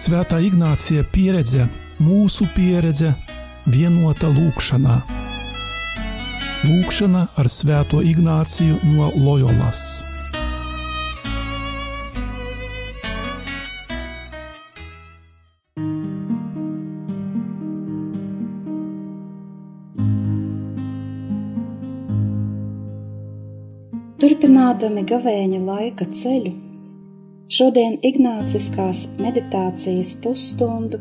Svētā Ignācija pieredze, mūsu pieredze, vienota lūkšanā. Lūkšana ar Svēto Ignāciju no Loyolas. Turpinādami gavēņa laika ceļu Šodien Ignāciskās meditācijas pusstundu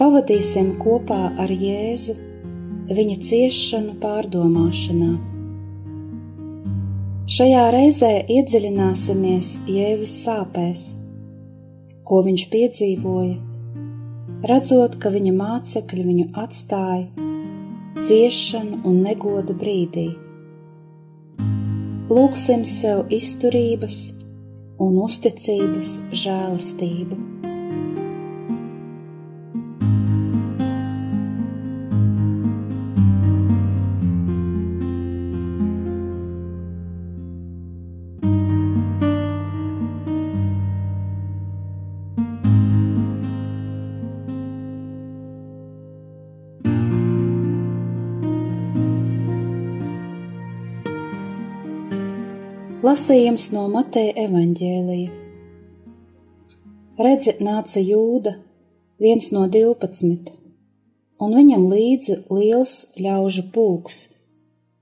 pavadīsim kopā ar Jēzu viņa ciešanu pārdomāšanā. Šajā reizē iedziļināsimies Jēzus sāpēs, ko viņš piedzīvoja, redzot, ka viņa mācekļi viņu atstāja ciešanu un negoda brīdī. Lūksim sev izturības, un uzticības žēlastību. Lasījums no Mateja evaņģēlija. Redzi, nāca jūda, viens no divpadsmit, un viņam līdzi liels ļaužu pulks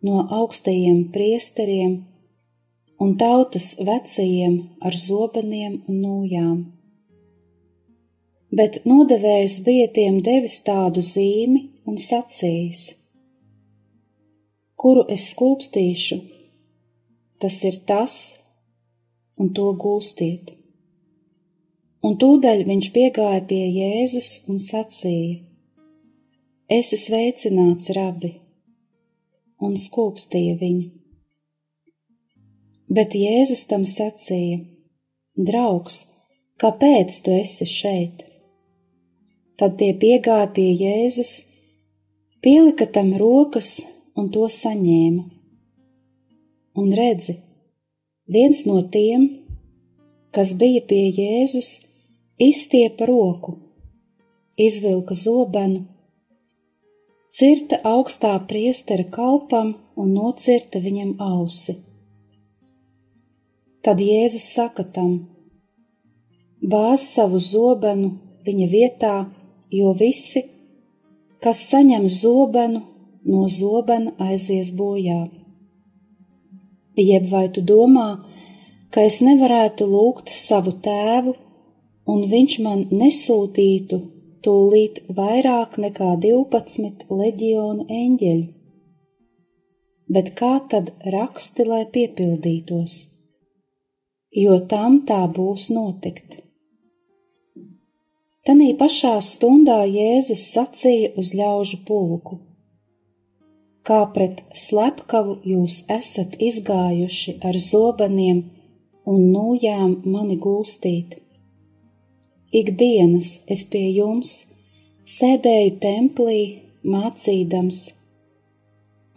no augstajiem priesteriem un tautas vecajiem ar zobeniem un nūjām. Bet nodevējs bija tiem devis tādu zīmi un sacījis, kuru es skūpstīšu tas ir tas, un to gūstiet. Un tūdaļ viņš piegāja pie Jēzus un sacīja: Es esmu sveicināts, rabi, un skūpstīja viņu. Bet Jēzus tam sacīja: Draugs, kāpēc tu esi šeit? Tad tie piegāja pie Jēzus, pielika tam rokas un to saņēma un redzi, viens no tiem, kas bija pie Jēzus, izstiepa roku, izvilka zobenu, cirta augstā priestera kalpam un nocirta viņam ausi. Tad Jēzus saka tam: Bāz savu zobenu viņa vietā, jo visi, kas saņem zobenu, no zobena aizies bojā. Jeb vai tu domā, ka es nevarētu lūgt savu tēvu, un viņš man nesūtītu tūlīt vairāk nekā 12 leģionu eņģeļu? Bet kā tad raksti, lai piepildītos? Jo tam tā būs notikt. Tanī pašā stundā Jēzus sacīja uz ļaužu pulku kā pret slepkavu jūs esat izgājuši ar zobeniem un nūjām mani gūstīt. Ikdienas es pie jums sēdēju templī mācīdams,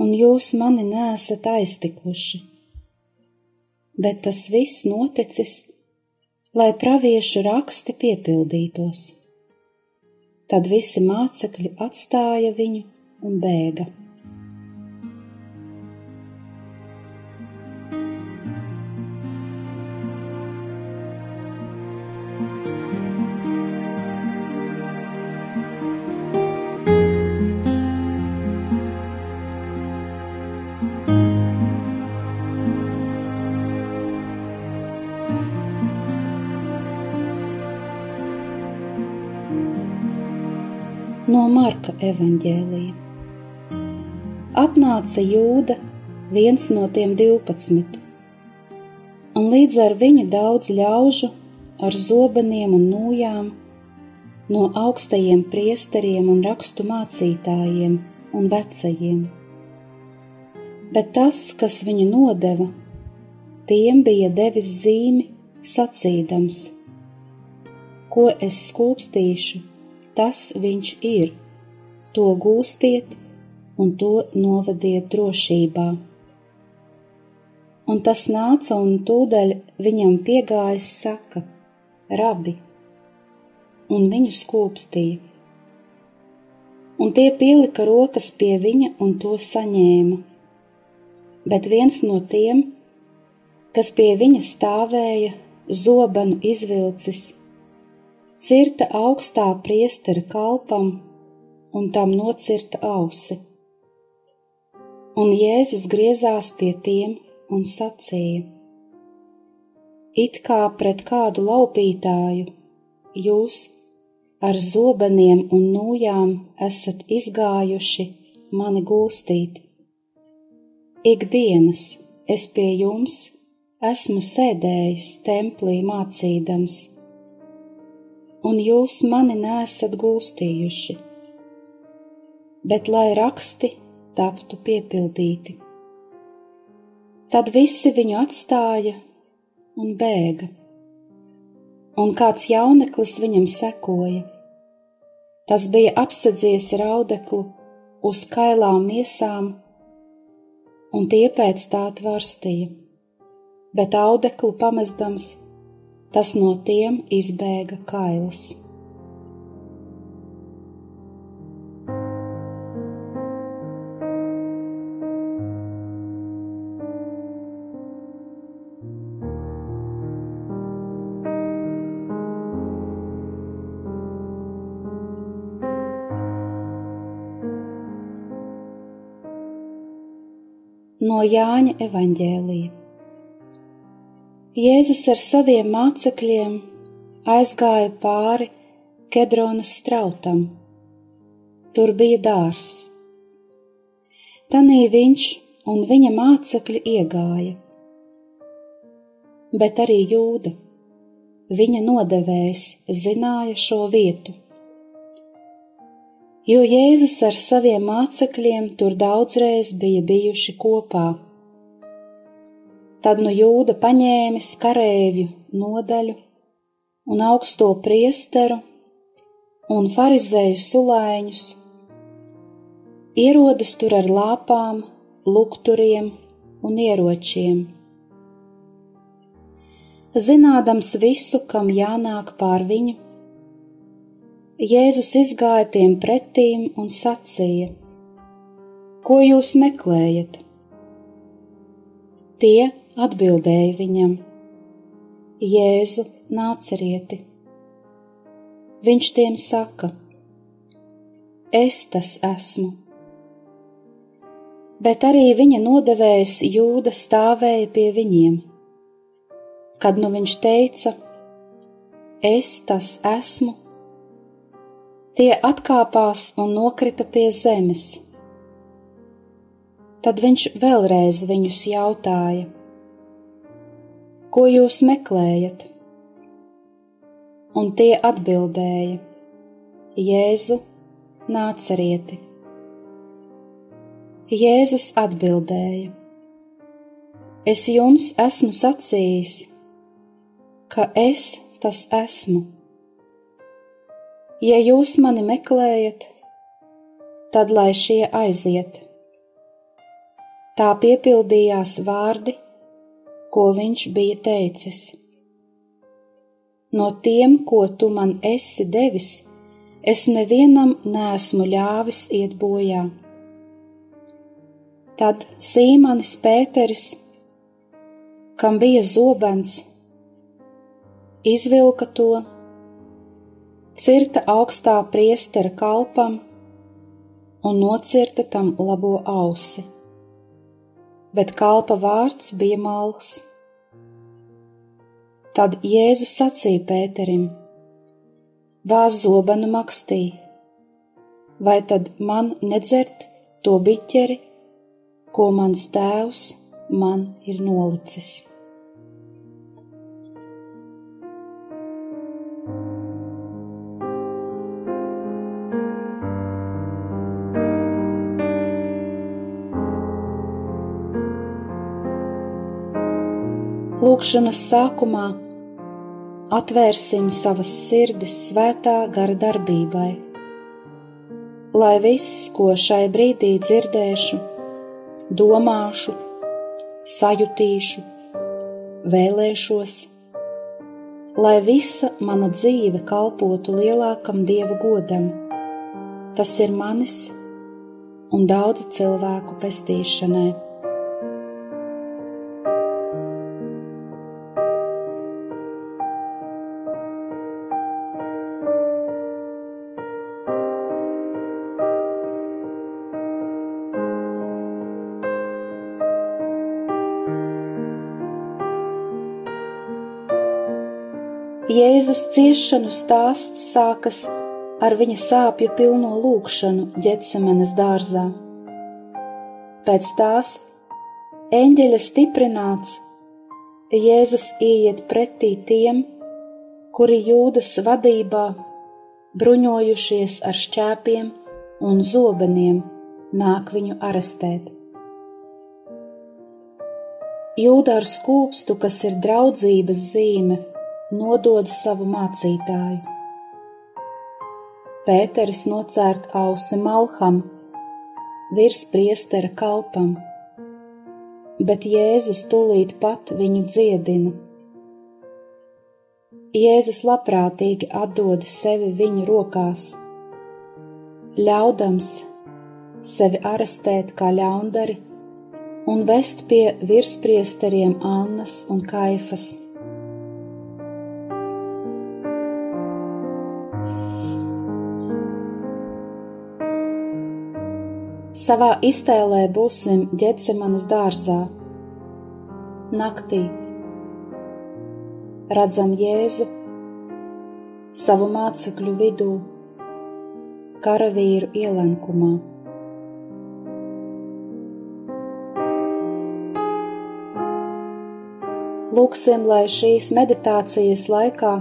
un jūs mani nesat aiztikuši. Bet tas viss noticis, lai praviešu raksti piepildītos. Tad visi mācekļi atstāja viņu un bēga. Marka evaņģēlija. Atnāca Jūda, viens no tiem divpadsmit, un līdz ar viņu daudz ļaužu ar zobeniem un nūjām no augstajiem priesteriem un rakstu mācītājiem un vecajiem. Bet tas, kas viņu nodeva, tiem bija devis zīmi, sacīdams: Ko es skūpstīšu, tas viņš ir, to gūstiet un to novadiet drošībā. Un tas nāca un tūdaļ viņam piegājis saka: Rabi, un viņu skūpstīja. Un tie pielika rokas pie viņa un to saņēma. Bet viens no tiem, kas pie viņa stāvēja, zobenu izvilcis, cirta augstā priestera kalpam un tam nocirta ausi. Un Jēzus griezās pie tiem un sacīja: It kā pret kādu laupītāju jūs ar zobeniem un nūjām esat izgājuši mani gūstīt. Ikdienas es pie jums esmu sēdējis templī mācīdams, un jūs mani nesat gūstījuši, bet lai raksti taptu piepildīti. Tad visi viņu atstāja un bēga un kāds jauneklis viņam sekoja. Tas bija apsedzies ar audeklu uz kailām miesām, un tie pēc tā tvarstīja, bet audeklu pamestams, tas no tiem izbēga kailas. No Jāņa evaņģēlija. Jēzus ar saviem mācekļiem aizgāja pāri Kedronas strautam. Tur bija dārs. Tanī viņš un viņa mācekļi iegāja, bet arī jūda, viņa nodevējs, zināja šo vietu jo Jēzus ar saviem mācekļiem tur daudzreiz bija bijuši kopā. Tad nu jūda paņēmis karēvju nodaļu un augsto priesteru un farizēju sulaiņus, ierodas tur ar lāpām, lukturiem un ieročiem. Zinādams visu, kam jānāk pār viņu, Jēzus izgāja tiem pretīm un sacīja: Ko jūs meklējat? Tie atbildēja viņam: Jēzu nācerieti. Viņš tiem saka: Es tas esmu. Bet arī viņa nodevējs jūda stāvēja pie viņiem. Kad nu viņš teica: Es tas esmu, Tie atkāpās un nokrita pie zemes. Tad viņš vēlreiz viņus jautāja: Ko jūs meklējat? Un tie atbildēja: Jēzu, nācerieti. Jēzus atbildēja: Es jums esmu sacījis, ka es tas esmu. Ja jūs mani meklējat, tad lai šie aiziet. Tā piepildījās vārdi, ko viņš bija teicis. No tiem, ko tu man esi devis, es nevienam nesmu ļāvis iet bojā. Tad Sīmanis Pēteris, kam bija zobens, izvilka to cirta augstā priestera kalpam un nocirta tam labo ausi, bet kalpa vārds bija malks. Tad Jēzus sacīja Pēterim: Vāz zobenu makstī, vai tad man nedzert to biķeri, ko mans tēvs man ir nolicis? Lūkšanas sākumā atvērsim savas sirdis svētā gara darbībai, lai viss, ko šai brīdī dzirdēšu, domāšu, sajutīšu, vēlēšos, lai visa mana dzīve kalpotu lielākam dieva godam. Tas ir manis un daudzu cilvēku pestīšanai. Jēzus ciešanu stāsts sākas ar viņa sāpju pilno lūgšanu ģetsemanes dārzā. Pēc tās eņģeļa stiprināts Jēzus ieiet pretī tiem, kuri jūdas vadībā, bruņojušies ar šķēpiem un zobeniem, nāk viņu arestēt. Jūda ar skūpstu, kas ir draudzības zīme, nodod savu mācītāju. Pēteris nocērt ausi Malham, virs priestera kalpam, bet Jēzus tūlīt pat viņu dziedina. Jēzus labprātīgi atdod sevi viņu rokās, ļaudams sevi arestēt kā ļaundari un vest pie virspriesteriem Annas un Kaifas. Savā iztēlē būsim ģetsemanas dārzā. Naktī redzam Jēzu savu mācekļu vidū, karavīru ielenkumā. Lūksim, lai šīs meditācijas laikā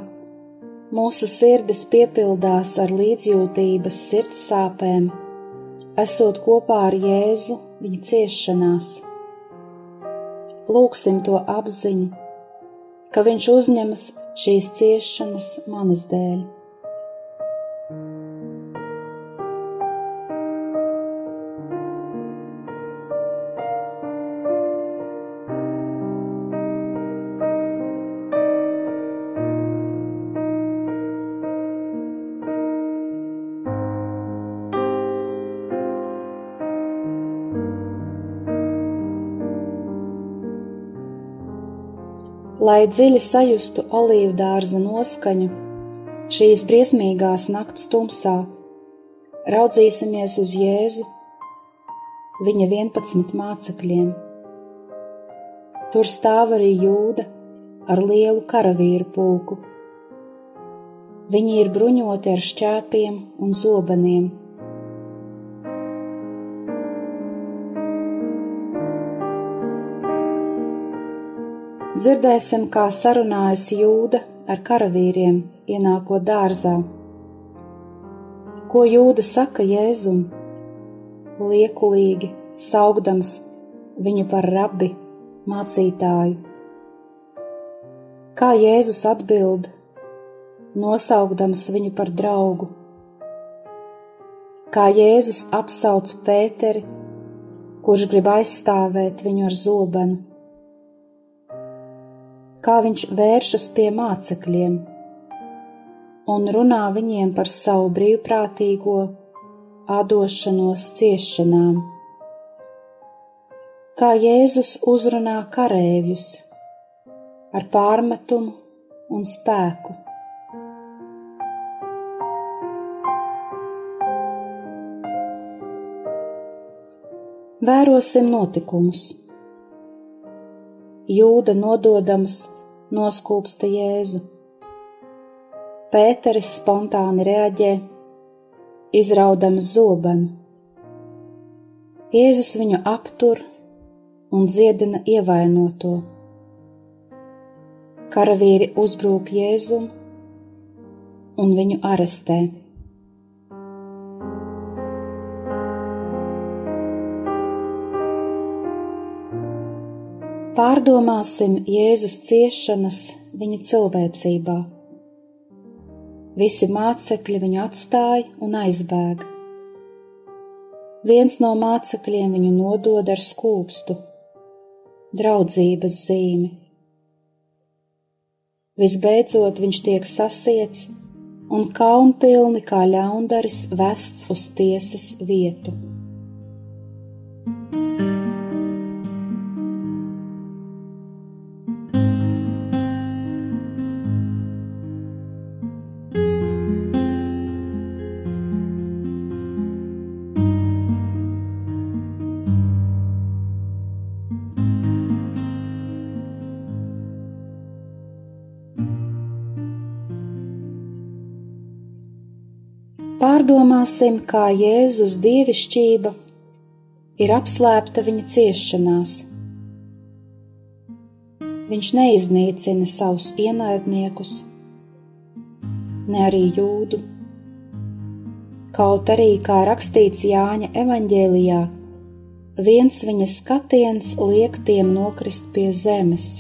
mūsu sirdis piepildās ar līdzjūtības sirds sāpēm esot kopā ar Jēzu viņa ciešanās. Lūksim to apziņu, ka Viņš uzņemas šīs ciešanas manas dēļ. Lai dziļi sajustu olīvu dārza noskaņu šīs briesmīgās nakts tumsā, raudzīsimies uz Jēzu, viņa 11 mācekļiem. Tur stāv arī jūda ar lielu karavīru pulku. Viņi ir bruņoti ar šķēpiem un zobeniem dzirdēsim, kā sarunājas jūda ar karavīriem, ienākot dārzā. Ko jūda saka Jēzum? Liekulīgi saugdams viņu par rabi, mācītāju. Kā Jēzus atbild, nosaugdams viņu par draugu? Kā Jēzus apsauc Pēteri, kurš grib aizstāvēt viņu ar zobenu? Kā viņš vēršas pie mācekļiem un runā viņiem par savu brīvprātīgo atdošanos ciešanām. Kā Jēzus uzrunā karēvjus ar pārmetumu un spēku. Vērosim notikumus Jūda nododams noskūpsta Jēzu. Pēteris spontāni reaģē, izraudams zobenu. Jēzus viņu aptur un dziedina ievainoto. Karavīri uzbrūk Jēzum un viņu arestē. Pārdomāsim Jēzus ciešanas viņa cilvēcībā. Visi mācekļi viņu atstāja un aizbēga. Viens no mācekļiem viņu nodod ar skūpstu, draudzības zīmi. Visbeidzot viņš tiek sasiets un kaunpilni kā ļaundaris vests uz tiesas vietu. Pārdomāsim, kā Jēzus dievišķība ir apslēpta viņa ciešanās. Viņš neiznīcina savus ienaidniekus, ne arī jūdu. Kaut arī, kā rakstīts Jāņa evaņģēlijā, viens viņa skatiens liek tiem nokrist pie zemes.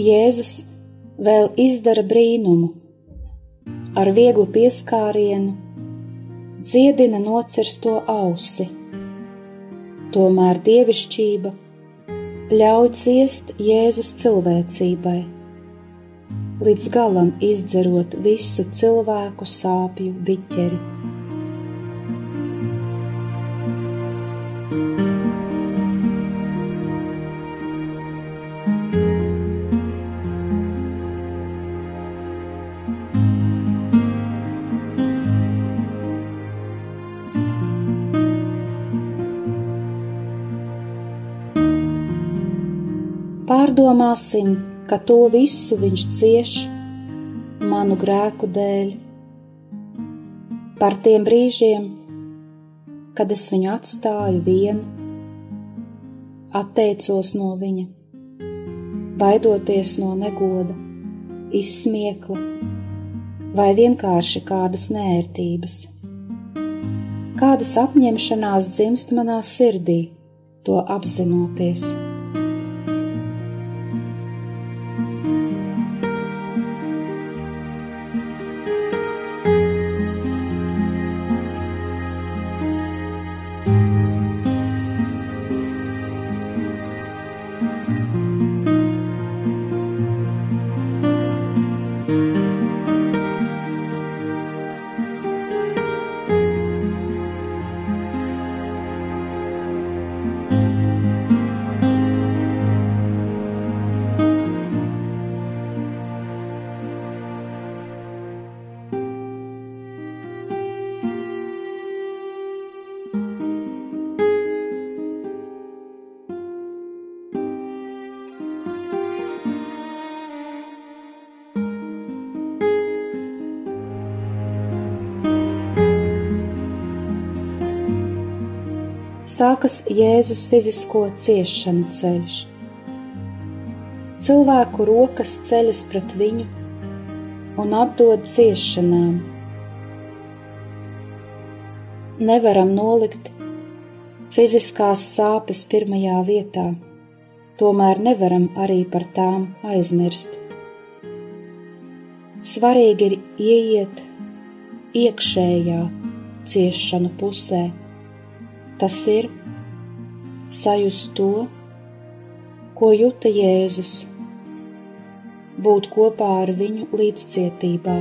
Jēzus vēl izdara brīnumu ar vieglu pieskārienu dziedina nocirsto ausi. Tomēr dievišķība ļauj ciest Jēzus cilvēcībai, līdz galam izdzerot visu cilvēku sāpju biķeri. Pārdomāsim, ka to visu viņš cieš manu grēku dēļ. Par tiem brīžiem, kad es viņu atstāju vienu, atteicos no viņa, baidoties no negoda, izsmiekla vai vienkārši kādas nērtības. Kādas apņemšanās dzimst manā sirdī, to apzinoties. Sākas Jēzus fizisko ciešanu ceļš. Cilvēku rokas ceļas pret viņu un atdod ciešanām. Nevaram nolikt fiziskās sāpes pirmajā vietā, tomēr nevaram arī par tām aizmirst. Svarīgi ir ieiet iekšējā ciešanu pusē Tas ir sajust to, ko juta Jēzus, būt kopā ar viņu līdzcietībā.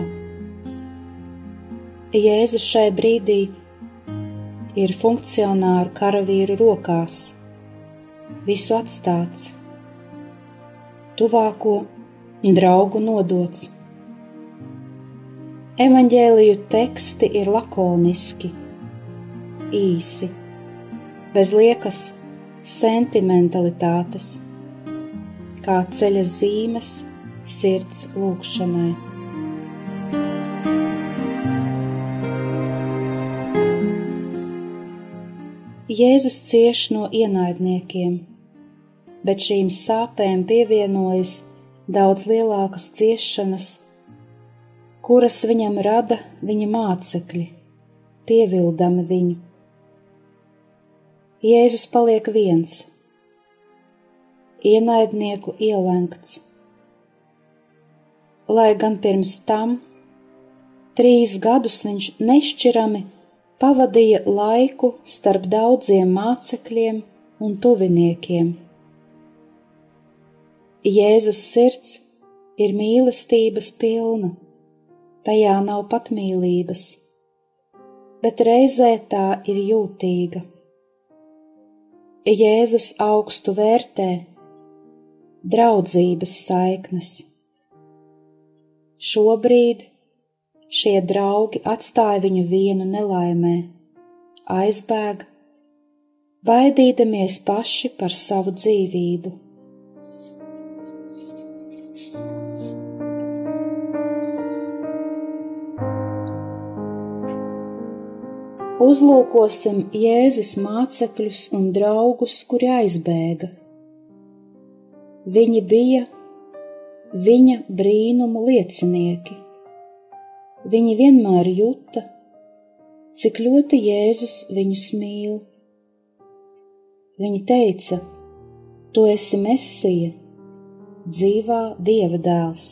Jēzus šai brīdī ir funkcionāru karavīru rokās, visu atstāts, tuvāko draugu nodots. Evanģēliju teksti ir lakoniski, īsi bez liekas sentimentalitātes, kā ceļa zīmes sirds lūgšanai. Jēzus cieš no ienaidniekiem, bet šīm sāpēm pievienojas daudz lielākas ciešanas, kuras viņam rada viņa mācekļi, pievildami viņu Jēzus paliek viens, ienaidnieku ielenkts. Lai gan pirms tam trīs gadus viņš nešķirami pavadīja laiku starp daudziem mācekļiem un tuviniekiem. Jēzus sirds ir mīlestības pilna, tajā nav patmīlības, bet reizē tā ir jūtīga. Jēzus augstu vērtē draudzības saiknes. Šobrīd šie draugi atstāja viņu vienu nelaimē, aizbēga, baidīdamies paši par savu dzīvību. Uzlūkosim Jēzus mācekļus un draugus, kuri aizbēga. Viņi bija viņa brīnumu liecinieki. Viņi vienmēr juta, cik ļoti Jēzus viņus mīl. Viņi teica: Tu esi Mesija, dzīvā Dieva dēls.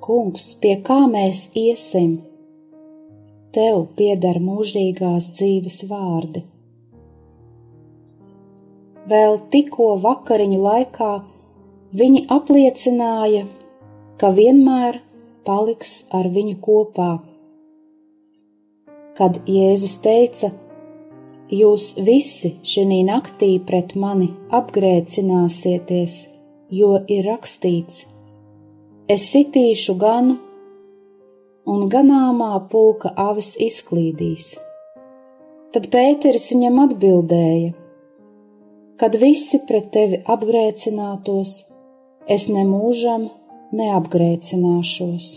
Kungs, pie kā mēs iesim? Tev pieder mūžīgās dzīves vārdi. Vēl tikko vakariņu laikā viņi apliecināja, ka vienmēr paliks ar viņu kopā. Kad Jēzus teica, Jūs visi šī naktī pret mani apgrēcināsieties, jo ir rakstīts: Es sitīšu ganu, un ganāmā pulka avis izklīdīs. Tad Pēteris viņam atbildēja: kad visi pret tevi apgrēcinātos, es nemūžam neapgrēcināšos.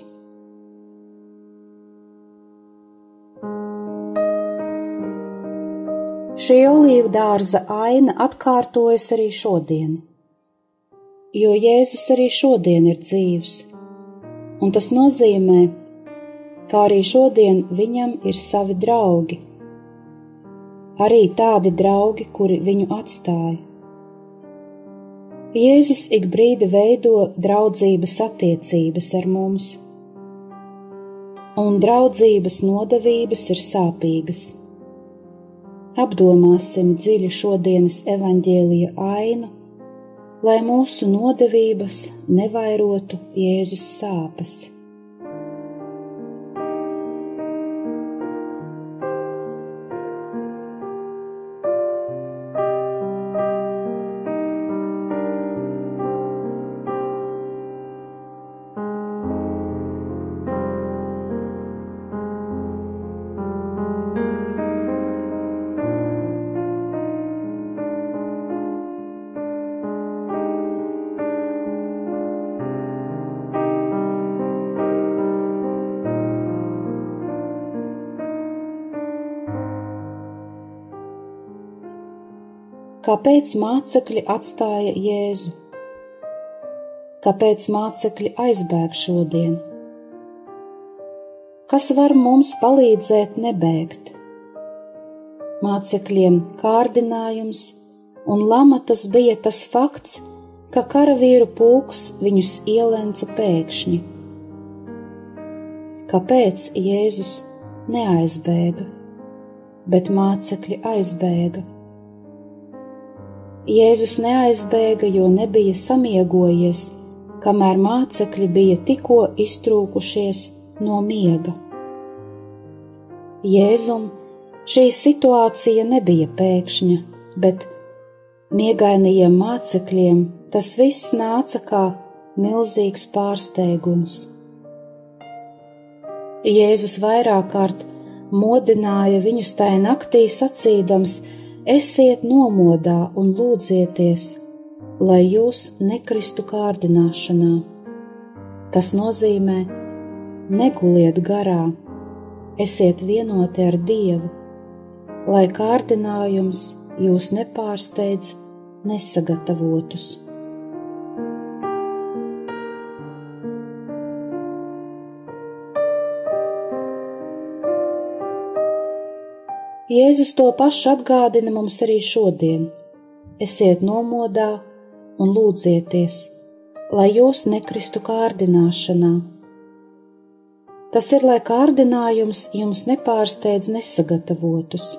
Šī olīvu dārza aina atkārtojas arī šodien, jo Jēzus arī šodien ir dzīvs, un tas nozīmē, ka arī šodien viņam ir savi draugi arī tādi draugi, kuri viņu atstāja. Jēzus ik brīdi veido draudzības attiecības ar mums, un draudzības nodevības ir sāpīgas. Apdomāsim dziļi šodienas evaņģēlija ainu, lai mūsu nodevības nevairotu Jēzus sāpes. Kāpēc mācekļi atstāja Jēzu? Kāpēc mācekļi aizbēg šodien? Kas var mums palīdzēt nebēgt? Mācekļiem kārdinājums un lamatas bija tas fakts, ka karavīru pulks viņus ielenca pēkšņi. Kāpēc Jēzus neaizbēga, bet mācekļi aizbēga? Jēzus neaizbēga, jo nebija samiegojies, kamēr mācekļi bija tikko iztrūkušies no miega. Jēzum šī situācija nebija pēkšņa, bet miegainajiem mācekļiem tas viss nāca kā milzīgs pārsteigums. Jēzus vairāk kārt modināja viņus tajā naktī sacīdams, Esiet nomodā un lūdzieties, lai jūs nekristu kārdināšanā. Tas nozīmē, neguliet garā, esiet vienoti ar Dievu, lai kārdinājums jūs nepārsteidz nesagatavotus. Jēzus to pašu atgādina mums arī šodien. Esiet nomodā un lūdzieties, lai jūs nekristu kārdināšanā. Tas ir, lai kārdinājums jums nepārsteidz nesagatavotus.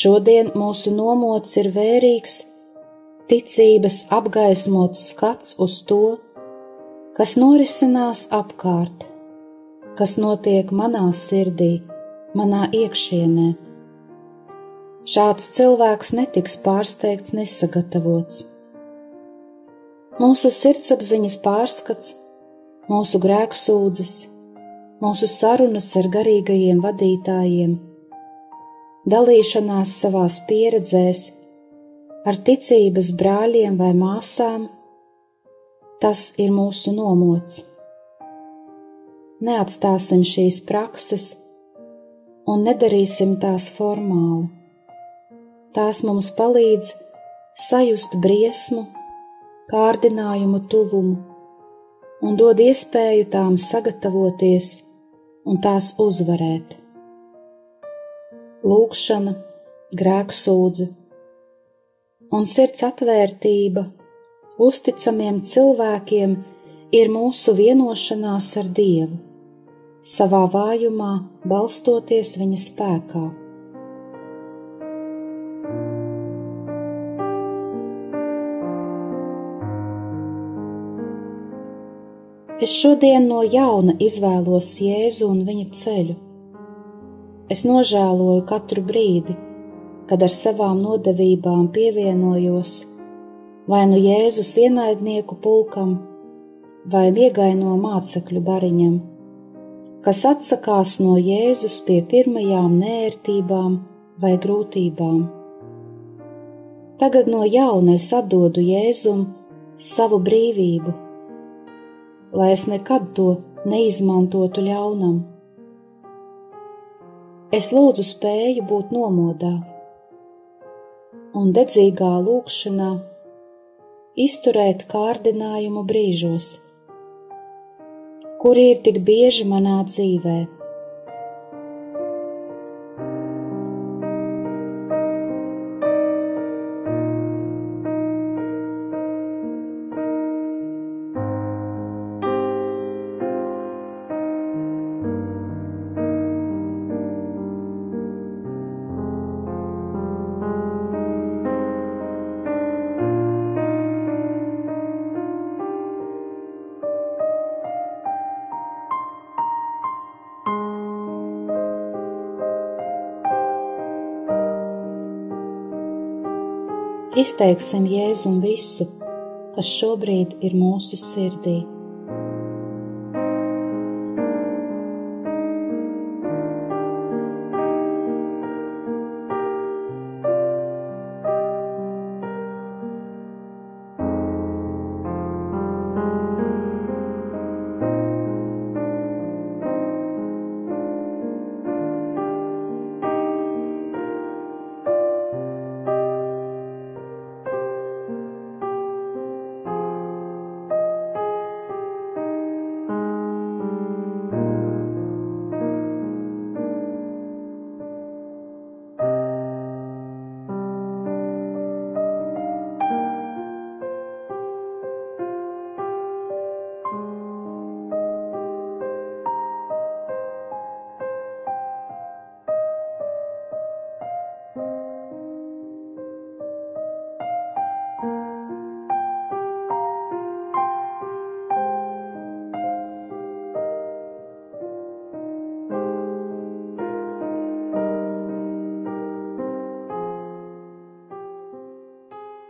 Šodien mūsu nomods ir vērīgs ticības apgaismots skats uz to, kas norisinās apkārt, kas notiek manā sirdī, manā iekšienē. Šāds cilvēks netiks pārsteigts nesagatavots. Mūsu sirdsapziņas pārskats, mūsu grēksūdzes, mūsu sarunas ar garīgajiem vadītājiem, dalīšanās savās pieredzēs ar ticības brāļiem vai māsām, tas ir mūsu nomots. Neatstāsim šīs prakses un nedarīsim tās formāli. Tās mums palīdz sajust briesmu, kārdinājumu tuvumu un dod iespēju tām sagatavoties un tās uzvarēt. Lūkšana, grēksūdzība un sirds atvērtība uzticamiem cilvēkiem ir mūsu vienošanās ar Dievu, savā vājumā balstoties viņa spēkā. Es šodien no jauna izvēlos Jēzu un viņa ceļu. Es nožēloju katru brīdi, kad ar savām nodevībām pievienojos vai nu Jēzus ienaidnieku pulkam, vai miegaino mācekļu bariņam, kas atsakās no Jēzus pie pirmajām nērtībām vai grūtībām. Tagad no jauna es atdodu Jēzum savu brīvību, lai es nekad to neizmantotu ļaunam. Es lūdzu spēju būt nomodā un dedzīgā lūkšanā izturēt kārdinājumu brīžos, kuri ir tik bieži manā dzīvēm izteiksim Jēzum visu, kas šobrīd ir mūsu sirdī.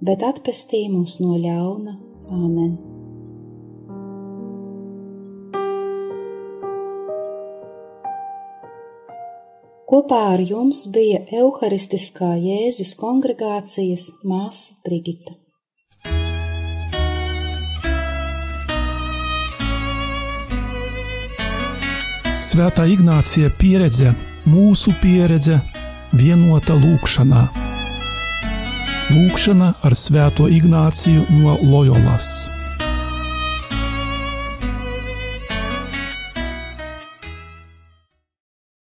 bet atpestī mūs no ļauna. Āmen! Kopā ar jums bija Euharistiskā Jēzus kongregācijas māsa Brigita. Svētā Ignācija pieredze, mūsu pieredze, vienota lūkšanā. Lūkšana ar Svēto Ignāciju no Loyolas.